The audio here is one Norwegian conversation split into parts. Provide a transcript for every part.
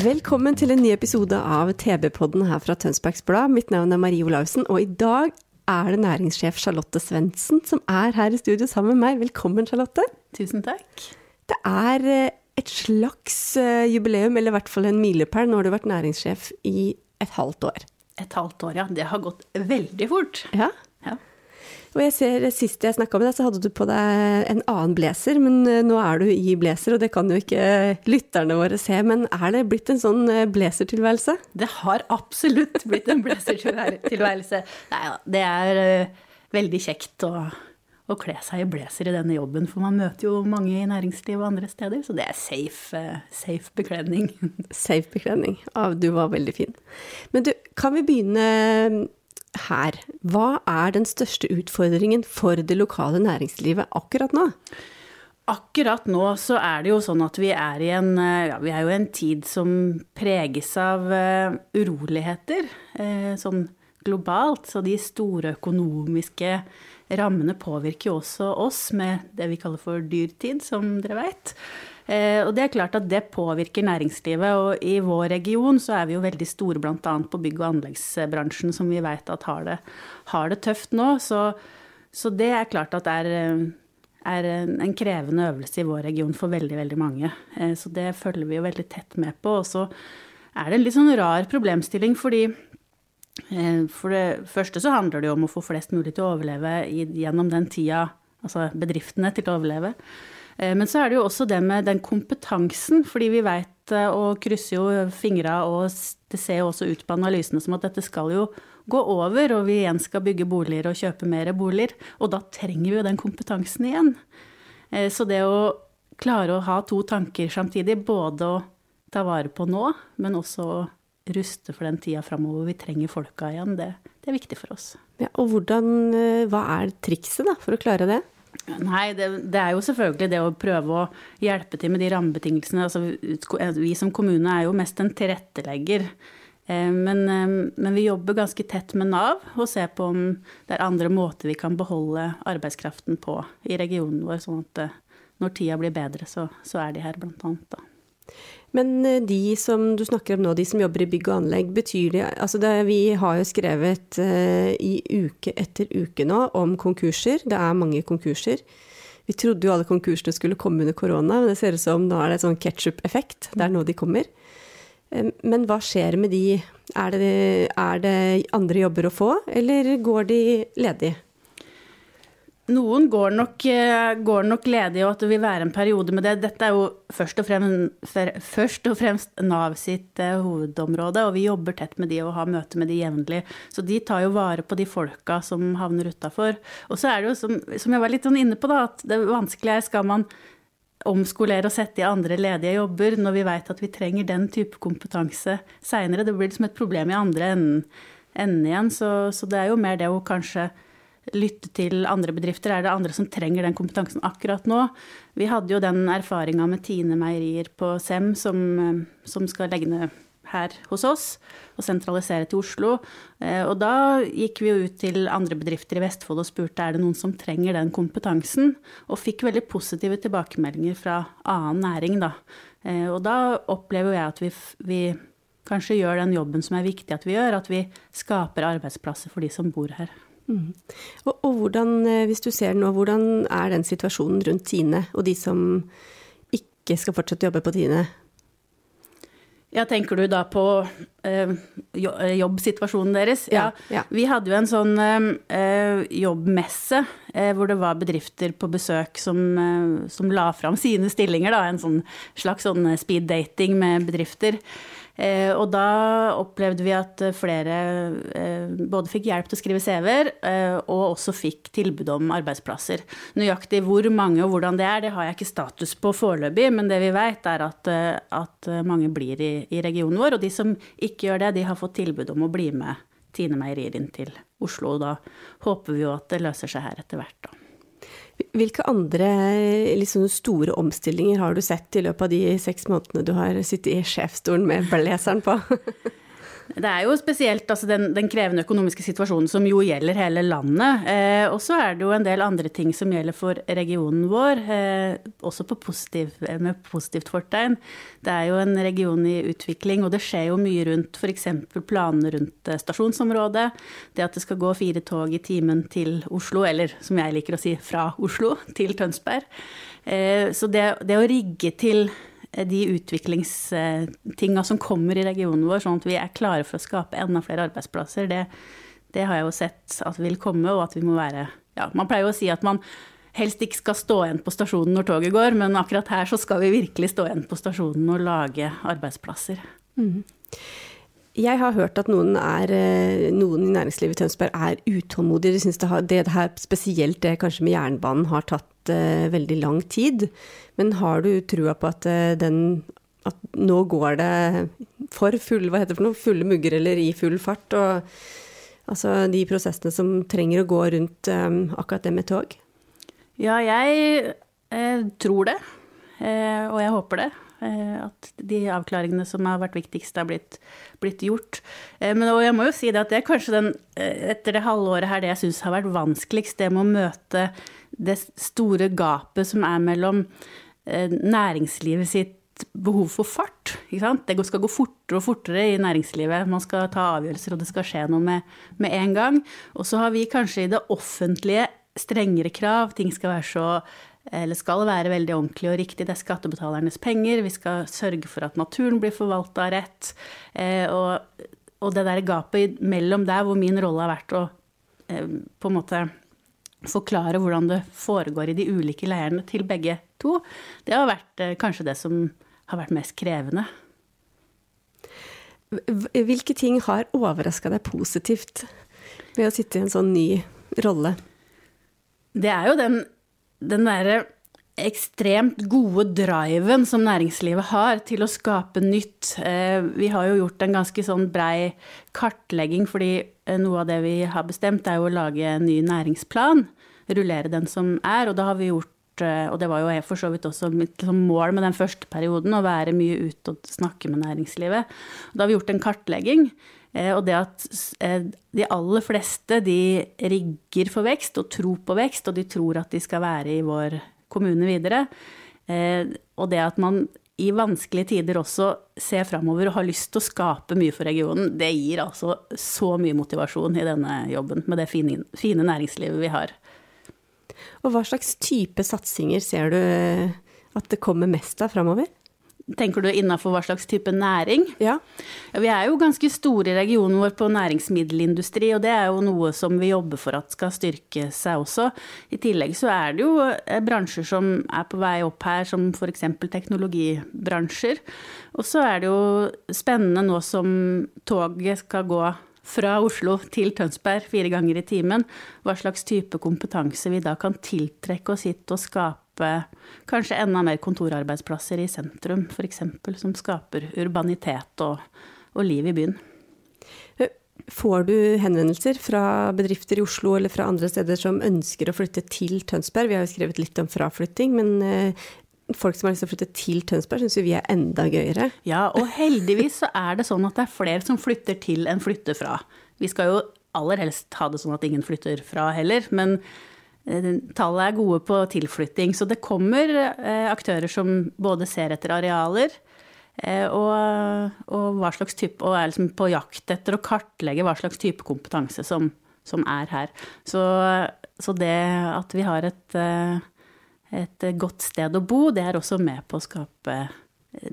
Velkommen til en ny episode av TB-podden her fra Tønsbergs Blad. Mitt navn er Marie Olaussen, og i dag er det næringssjef Charlotte Svendsen som er her i studio sammen med meg. Velkommen, Charlotte. Tusen takk. Det er eh, et slags eh, jubileum, eller i hvert fall en milepæl. Nå har du vært næringssjef i et halvt år. Et halvt år, ja. Det har gått veldig fort. Ja. Og jeg ser Sist jeg snakka med deg, så hadde du på deg en annen blazer, men eh, nå er du i blazer, og det kan jo ikke lytterne våre se. Men er det blitt en sånn eh, blazertilværelse? Det har absolutt blitt en blazertilværelse. Nei da, det er eh, veldig kjekt å, å kle seg i blazer i denne jobben, for man møter jo mange i næringslivet og andre steder, så det er safe, safe bekledning. Safe bekledning. Ah, du var veldig fin. Men du, kan vi begynne her? Hva er den største utfordringen for det lokale næringslivet akkurat nå? Akkurat nå så er det jo sånn at vi er i en, eh, ja, vi er jo en tid som preges av uh, uroligheter, Uh, sånn globalt. Så de store økonomiske rammene påvirker jo også oss med det vi kaller for dyrtid, som dere veit. Eh, og det er klart at det påvirker næringslivet, og i vår region så er vi jo veldig store bl.a. på bygg- og anleggsbransjen, som vi vet at har det, har det tøft nå. Så, så det er klart at det er eh, er en en krevende øvelse i vår region for veldig, veldig mange. Eh, Så det følger vi jo veldig tett med på. Og så er det en litt sånn rar problemstilling, fordi for det første så handler det jo om å få flest mulig til å overleve gjennom den tida, altså bedriftene til å overleve. Eh, Men så er det jo også det med den kompetansen, fordi vi veit og krysser jo fingra, og det ser jo også ut på analysene som at dette skal jo gå over, og vi igjen skal bygge boliger og kjøpe mer boliger. Og da trenger vi jo den kompetansen igjen. Eh, Så det å klare å ha to tanker samtidig, både å ta vare på nå, men også å ruste for den tida framover vi trenger folka igjen, det, det er viktig for oss. Ja, og hvordan, eh, hva er trikset da, for å klare det? Nei, det, det er jo selvfølgelig det å prøve å hjelpe til med de rammebetingelsene. Altså, vi som kommune er jo mest en tilrettelegger. Eh, Men, eh, men vi jobber ganske tett med Nav og ser på om det er andre måter vi kan beholde arbeidskraften på i regionen vår, sånn at eh, når tida blir bedre, så, så er de her, blant annet. Da. Men eh, de som du snakker om nå, de som jobber i bygg og anlegg, betyr det Altså det, vi har jo skrevet uh, i uke etter uke nå om konkurser. Det er mange konkurser. Vi trodde jo alle konkursene skulle komme under korona, men det ser ut som nå er det en sånn ketsjup-effekt. Det er nå de kommer. Eh, Men hva skjer med de? Er det, er det andre jobber å få, eller går de ledig? Noen går nok, eh, går nok ledig, og at det vil være en periode med det. Dette er jo først og fremst, først og fremst Nav sitt eh, hovedområde, og vi jobber tett med de og har møte med de jevnlig. Så de tar jo vare på de folka som havner utafor. Og så er det jo, som, som jeg var litt sånn inne på, da, at det vanskelige er skal man omskolere og sette i andre ledige jobber når vi vet at vi trenger den type kompetanse seinere. Det blir liksom et problem i andre enden, enden igjen. Så, så det er jo mer det å kanskje lytte til andre bedrifter. Er det andre som trenger den kompetansen akkurat nå? Vi hadde jo den erfaringa med Tine Meierier på Sem, som, eh, som skal legge ned her hos oss og sentralisere til Oslo. Eh, Og da gikk vi jo ut til andre bedrifter i Vestfold og spurte er det noen som trenger den kompetansen, og fikk veldig positive tilbakemeldinger fra annen næring, da. Eh, Og da opplever jeg at vi, vi kanskje gjør den jobben som er viktig at vi gjør, at vi skaper arbeidsplasser for de som bor her. Og, og hvordan, eh, hvis du ser nå, hvordan er den situasjonen rundt Tine, og de som ikke skal fortsette å jobbe på Tine? Ja, tenker du da på eh, jobbsituasjonen deres? Ja, ja. Vi hadde jo en sånn eh, jobbmesse eh, hvor det var bedrifter på besøk som, som la fram sine stillinger, da. En sånn slags sånn speed dating med bedrifter. Eh, og da opplevde vi at flere eh, både fikk hjelp til å skrive CV-er, eh, og også fikk tilbud om arbeidsplasser. Nøyaktig hvor mange og hvordan det er, det har jeg ikke status på foreløpig, men det vi vet er at, at mange blir i, i, regionen vår. Og de som ikke gjør det, de har fått tilbud om å bli med Tine Meierier inn til Oslo. Og da håper vi jo at det løser seg her etter hvert, da. Hvilke andre liksom, store omstillinger har du sett i løpet av de seks månedene du har sittet i sjefsstolen med blazeren på? Det er jo spesielt altså den, den, krevende økonomiske situasjonen som jo gjelder hele landet. Eh, og så er det jo en del andre ting som gjelder for regionen vår, eh, også positiv, med positivt fortegn. Det er jo en region i utvikling, og det skjer jo mye rundt f.eks. planene rundt eh, stasjonsområdet. Det at det skal gå fire tog i timen til Oslo, eller som jeg liker å si, fra Oslo til Tønsberg. Eh, så det, det å rigge til de utviklingstinga som kommer i regionen vår, sånn at vi er klare for å skape enda flere arbeidsplasser, det, det har jeg jo sett at vil komme, og at vi må være ja, Man pleier jo å si at man helst ikke skal stå igjen på stasjonen når toget går, men akkurat her så skal vi virkelig stå igjen på stasjonen og lage arbeidsplasser. Mm. Jeg har hørt at noen, er, eh, noen i næringslivet i Tønsberg er utålmodige. De syns det, det, her, spesielt det kanskje med jernbanen, har tatt uh, veldig lang tid. Men har du trua på at uh, den at nå går det for full, hva heter det for noe, fulle mugger eller i full fart? Og altså de prosessene som trenger å gå rundt um, akkurat det med tog? Ja, jeg eh, tror det. Eh, og jeg håper det. Eh, at de avklaringene som har vært viktigst, har blitt, blitt gjort. Eh, men jeg må jo si det at det er kanskje den, eh, etter det halvåret her, det jeg syns har vært vanskeligst, det med å møte det store gapet som er mellom næringslivet sitt behov for fart. Det skal gå fortere og fortere i næringslivet. Man skal ta avgjørelser, og det skal skje noe med, med en gang. Og så har vi kanskje i det offentlige strengere krav. Ting skal være så eller skal være veldig ordentlig og riktig. Det er skattebetalernes penger. Vi skal sørge for at naturen blir forvalta rett. Eh, og, og, det der gapet mellom der hvor min rolle har vært å eh, på en måte forklare hvordan det foregår i de ulike leirene til begge to, det har vært eh, kanskje det som har vært mest krevende. Hvilke ting har overraska deg positivt ved å sitte i en sånn ny rolle? Det er jo den den derre ekstremt gode driven som næringslivet har til å skape nytt. Eh, vi har jo gjort en ganske sånn brei kartlegging, fordi eh, noe av det vi har bestemt, er jo å lage en ny næringsplan. Rullere den som er. Og da har vi gjort eh, og det var jo for så vidt også mitt liksom, mål med den første perioden, å være mye ute og snakke med næringslivet. Da har vi gjort en kartlegging og det at eh, de aller fleste de rigger for vekst og tror på vekst, og de tror at de skal være i vår kommune videre. Eh, og det at man i vanskelige tider også ser framover og har lyst til å skape mye for regionen, det gir altså så mye motivasjon i denne jobben med det fine næringslivet vi har. Og hva slags type satsinger ser du at det kommer mest av framover? Tenker du innafor hva slags type næring? Ja. Vi er jo ganske store i regionen vår på næringsmiddelindustri, og det er jo noe som vi jobber for at skal styrke seg også. I tillegg så er det jo eh, bransjer som er på vei opp her, som f.eks. teknologibransjer. Og så er det jo spennende nå som toget skal gå fra Oslo til Tønsberg fire ganger i timen, hva slags type kompetanse vi da kan tiltrekke oss hit og skape skape kanskje enda mer kontorarbeidsplasser i sentrum, f.eks., som skaper urbanitet og, og liv i byen. Får du henvendelser fra bedrifter i Oslo eller fra andre steder som ønsker å flytte til Tønsberg? Vi har jo skrevet litt om fraflytting, men eh, folk som har lyst til å flytte til Tønsberg, syns vi er enda gøyere. Ja, og heldigvis så er det sånn at det er flere som flytter til enn flytter fra. Vi skal jo aller helst ha det sånn at ingen flytter fra heller, men Eh, tallet er gode på tilflytting. Så det kommer eh, aktører som både ser etter arealer eh, og, og, hva slags type, og er liksom på jakt etter å kartlegge hva slags type kompetanse som, som er her. Så, så, det at vi har et, et godt sted å bo, det er også med på å skape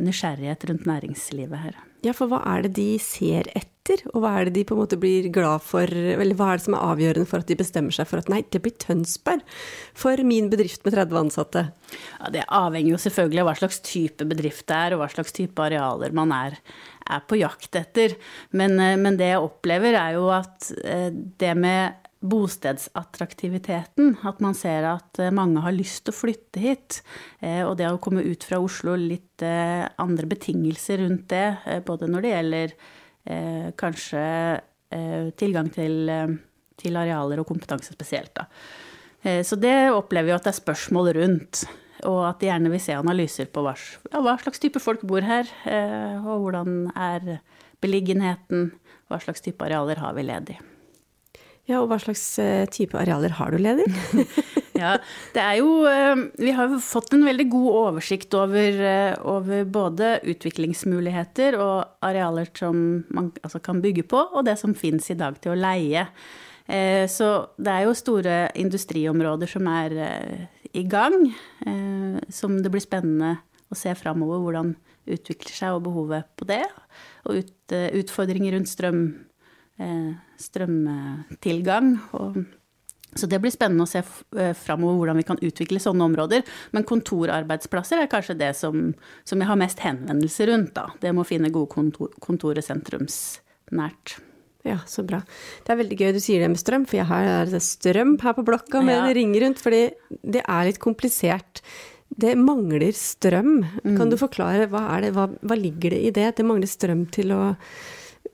nysgjerrighet rundt næringslivet her. Ja, for hva er det de ser etter, og hva er det de på en måte blir glad for, eller hva er det som er avgjørende for at de bestemmer seg for at nei, det blir Tønsberg for min bedrift med 30 ansatte? Ja, Det avhenger jo selvfølgelig av hva slags type bedrift det er, og hva slags type arealer man er, er på jakt etter. Men, eh, men det jeg opplever, er jo at eh, det med bostedsattraktiviteten. At man ser at eh, mange har lyst til å flytte hit. Eh, og det å komme ut fra Oslo, litt eh, andre betingelser rundt det. Både når det gjelder kanskje tilgang til, til arealer og kompetanse spesielt. Da. Så det opplever vi at det er spørsmål rundt. Og at de gjerne vil se analyser på hva, slags type folk bor her. Og hvordan er beliggenheten. Hva slags type arealer har vi ledig. Ja, og hva slags eh, type arealer har du ledig? ja, det er jo eh, Vi har jo fått en veldig god oversikt over, eh, over både utviklingsmuligheter og arealer som man altså kan bygge på, og det som finnes i dag til å leie. Så det er jo store industriområder som er i gang, som det blir spennende å se framover hvordan utvikler seg og behovet på det. Og utfordringer rundt strøm strømtilgang. Og, så det blir spennende å se eh, framover hvordan vi kan utvikle sånne områder. Men kontorarbeidsplasser er kanskje det som, som jeg har mest henvendelser rundt. Da. Det med å finne gode kontor, kontorer sentrumsnært. Ja, så bra. Det er veldig gøy du sier det med strøm, for jeg har strøm her på blokka med ja. en ring rundt. Fordi det er litt komplisert. Det mangler strøm. Mm. Kan du forklare hva, det, hva, hva ligger det i det? Det mangler strøm til å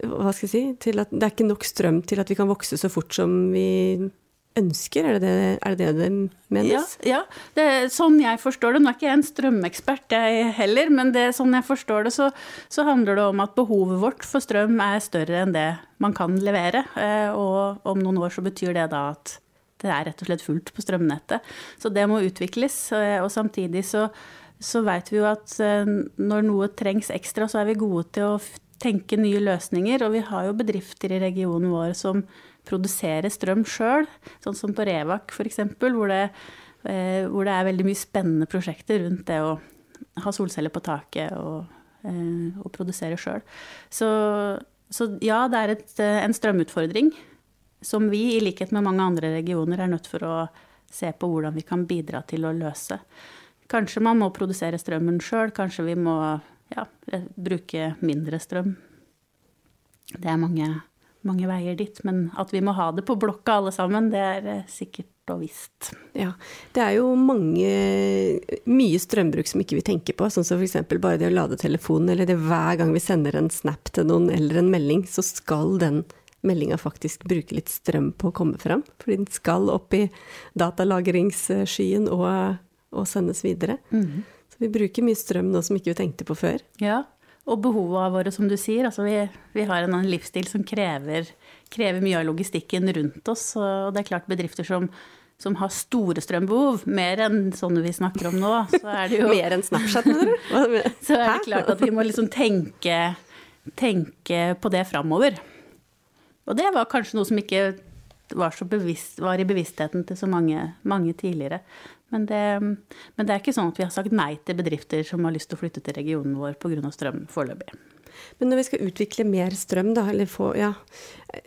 hva skal jeg si, til at det er ikke nok strøm til at vi kan vokse så fort som vi ønsker? Er det det er det, det menes? Ja, ja. Det er sånn jeg forstår det. Nå er ikke jeg en strømekspert jeg heller, men det, sånn jeg forstår det, så, så, handler det om at behovet vårt for strøm er større enn det man kan levere. Eh, og om noen år så betyr det da at det er rett og slett fullt på strømnettet. Så det må utvikles. Eh, og samtidig så, så veit vi jo at eh, når noe trengs ekstra, så er vi gode til å tenke nye løsninger. Og vi har jo bedrifter i regionen vår som produserer strøm sjøl, sånn som på Revak f.eks., hvor, eh, hvor det er veldig mye spennende prosjekter rundt det å ha solceller på taket og, eh, og produsere sjøl. Så, så, ja, det er et, eh, en strømutfordring som vi, i likhet med mange andre regioner, er nødt for å se på hvordan vi kan bidra til å løse. Kanskje man må produsere strømmen sjøl, kanskje vi må ja, bruke mindre strøm. Det er mange, mange veier dit. Men at vi må ha det på blokka alle sammen, det er eh, sikkert og visst. Ja, det er jo mange, mye strømbruk som ikke vi tenker på, sånn som f.eks. bare det å lade telefonen, eller det hver gang vi sender en snap til noen eller en melding, så skal den meldinga faktisk bruke litt strøm på å komme fram. Fordi den skal opp i datalagringsskyen og, og sendes videre. Mm -hmm. Vi bruker mye strøm nå som ikke vi tenkte på før. Ja, og behova våre, som du sier. Altså vi, vi har en livsstil som krever, krever, mye av logistikken rundt oss. Og det er klart bedrifter som, som har store strømbehov, mer enn sånne vi snakker om nå, så er det jo Mer enn Snapchat, mener du? så er det klart at vi må liksom tenke, tenke på det framover. Og det var kanskje noe som ikke var, bevisst, var i bevisstheten til så mange, mange tidligere. Men det, men det, er ikke sånn at vi har sagt nei til bedrifter som har lyst til å flytte til regionen vår pga. strøm foreløpig. Men når vi skal utvikle mer strøm, da, eller få Ja,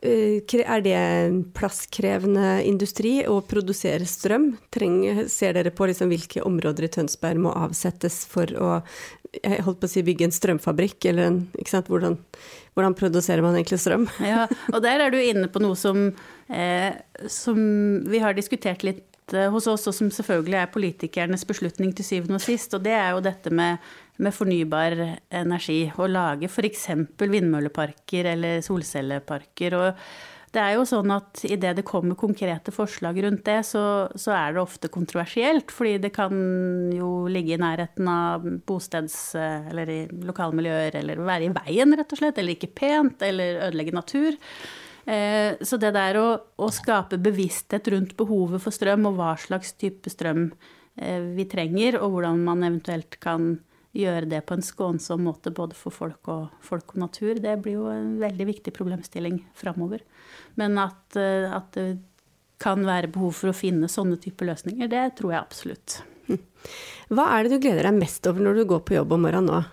eh, er det en plasskrevende industri å produsere strøm? Treng, ser dere på liksom hvilke områder i Tønsberg må avsettes for å å si bygge en strømfabrikk, eller en hvordan, hvordan produserer man egentlig strøm? Ja, og der er du inne på noe som, eh, som vi har diskutert litt Eh, hos oss, og som selvfølgelig er politikernes beslutning til syvende og sist. Og det er jo dette med, med fornybar energi. Å lage f.eks. vindmølleparker eller solcelleparker. Og det er jo sånn at idet det kommer konkrete forslag rundt det, så, så, er det ofte kontroversielt. Fordi det kan jo ligge i nærheten av bosteds- eller i lokalmiljøer, eller være i veien, rett og slett. Eller ikke pent, eller ødelegge natur. Eh, så det der å, å, skape bevissthet rundt behovet for strøm, og hva slags type strøm eh, vi trenger, og hvordan man eventuelt kan gjøre det på en skånsom måte både for folk og, folk og natur, det blir jo en veldig viktig problemstilling framover. Men at, eh, at, det kan være behov for å finne sånne typer løsninger, det tror jeg absolutt. Hva er det du gleder deg mest over når du går på jobb om morgenen nå?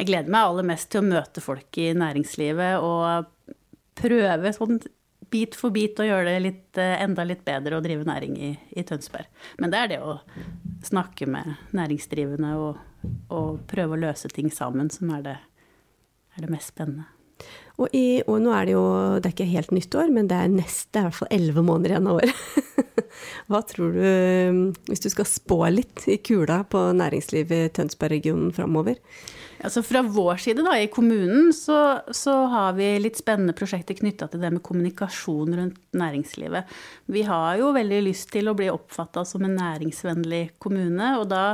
jeg gleder meg aller mest til å møte folk i næringslivet og prøve sånn bit for bit å gjøre det litt, eh, enda litt bedre å drive næring i, i, Tønsberg. Men det er det å snakke med næringsdrivende og, og prøve å løse ting sammen som er det, er det mest spennende. Og, i, og, nå er det jo Det er ikke helt nyttår, men det er neste, i hvert fall elleve måneder igjen av året. Hva tror du, hvis du skal spå litt i kula på næringslivet i Tønsberg-regionen framover? Altså fra vår side da, i kommunen så, så har vi litt spennende prosjekter knytta til det med kommunikasjon rundt næringslivet. Vi har jo veldig lyst til å bli oppfatta som en næringsvennlig kommune. og da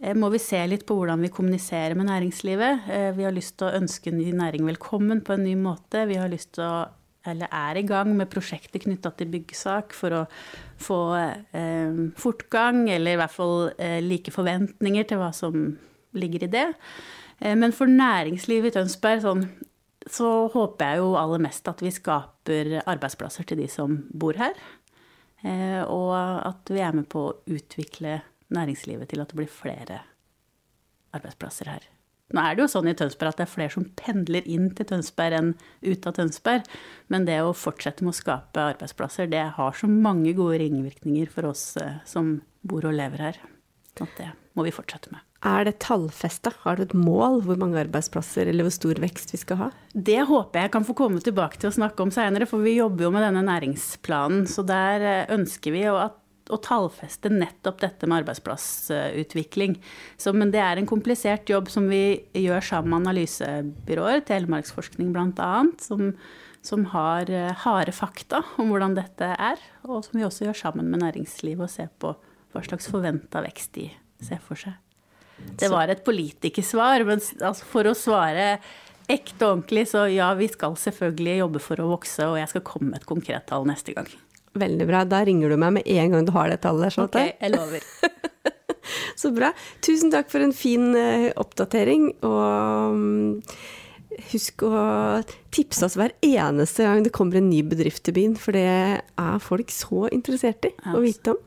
Eh, må vi se litt på hvordan vi kommuniserer med næringslivet. Eh, vi har lyst til å ønske ny næring velkommen på en ny måte. Vi har lyst til å, eller er i gang med prosjekter knytta til byggesak for å få eh, fortgang, eller i hvert fall eh, like forventninger til hva som ligger i det. Eh, men for næringslivet i Tønsberg sånn, så håper jeg jo aller mest at vi skaper arbeidsplasser til de som bor her. Eh, og at vi er med på å utvikle næringslivet til at det blir flere arbeidsplasser her. Nå er det jo sånn i Tønsberg at det er flere som pendler inn til Tønsberg enn ut av Tønsberg. Men det å fortsette med å skape arbeidsplasser, det har så mange gode ringvirkninger for oss eh, som bor og lever her. At det må vi fortsette med. Er det tallfesta? Har du et mål hvor mange arbeidsplasser eller hvor stor vekst vi skal ha? Det håper jeg kan få komme tilbake til å snakke om seinere, for vi jobber jo med denne næringsplanen. Så der eh, ønsker vi jo at å tallfeste nettopp dette med arbeidsplassutvikling. Så, men det er en komplisert jobb som vi gjør sammen med analysebyråer, Telemarksforskning bl.a., som, som har eh, harde fakta om hvordan dette er. Og som vi også gjør sammen med næringslivet og ser på hva slags forventa vekst de ser for seg. Det var et politikersvar, men altså for å svare ekte og ordentlig, så ja, vi skal selvfølgelig jobbe for å vokse, og jeg skal komme med et konkret tall neste gang. Veldig bra. Da ringer du meg med en gang du har det tallet. Sånn Ok, jeg lover. Så bra. Tusen takk for en fin uh, oppdatering. Og um, husk å tipse oss hver eneste gang det kommer en ny bedrift til byen, for det er folk så interessert i å vite om.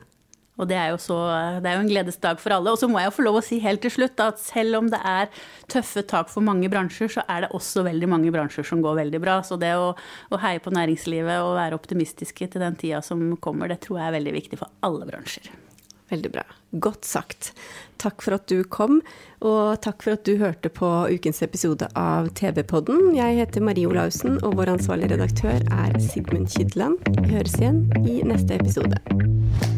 Og det er, så, det er jo en gledesdag for alle. Og så må jeg jo få lov å si helt til slutt at selv om det er tøffe tak for mange bransjer, så er det også veldig mange bransjer som går veldig bra. Så det å, å heie på næringslivet og være optimistiske til den tida som kommer, det tror jeg er veldig viktig for alle bransjer. Veldig bra. Godt sagt. Takk for at du kom, og takk for at du hørte på ukens episode av TV-podden. Jeg heter Marie Olaussen, og vår ansvarlige redaktør er Sigmund Kydland. Vi høres igjen i neste episode.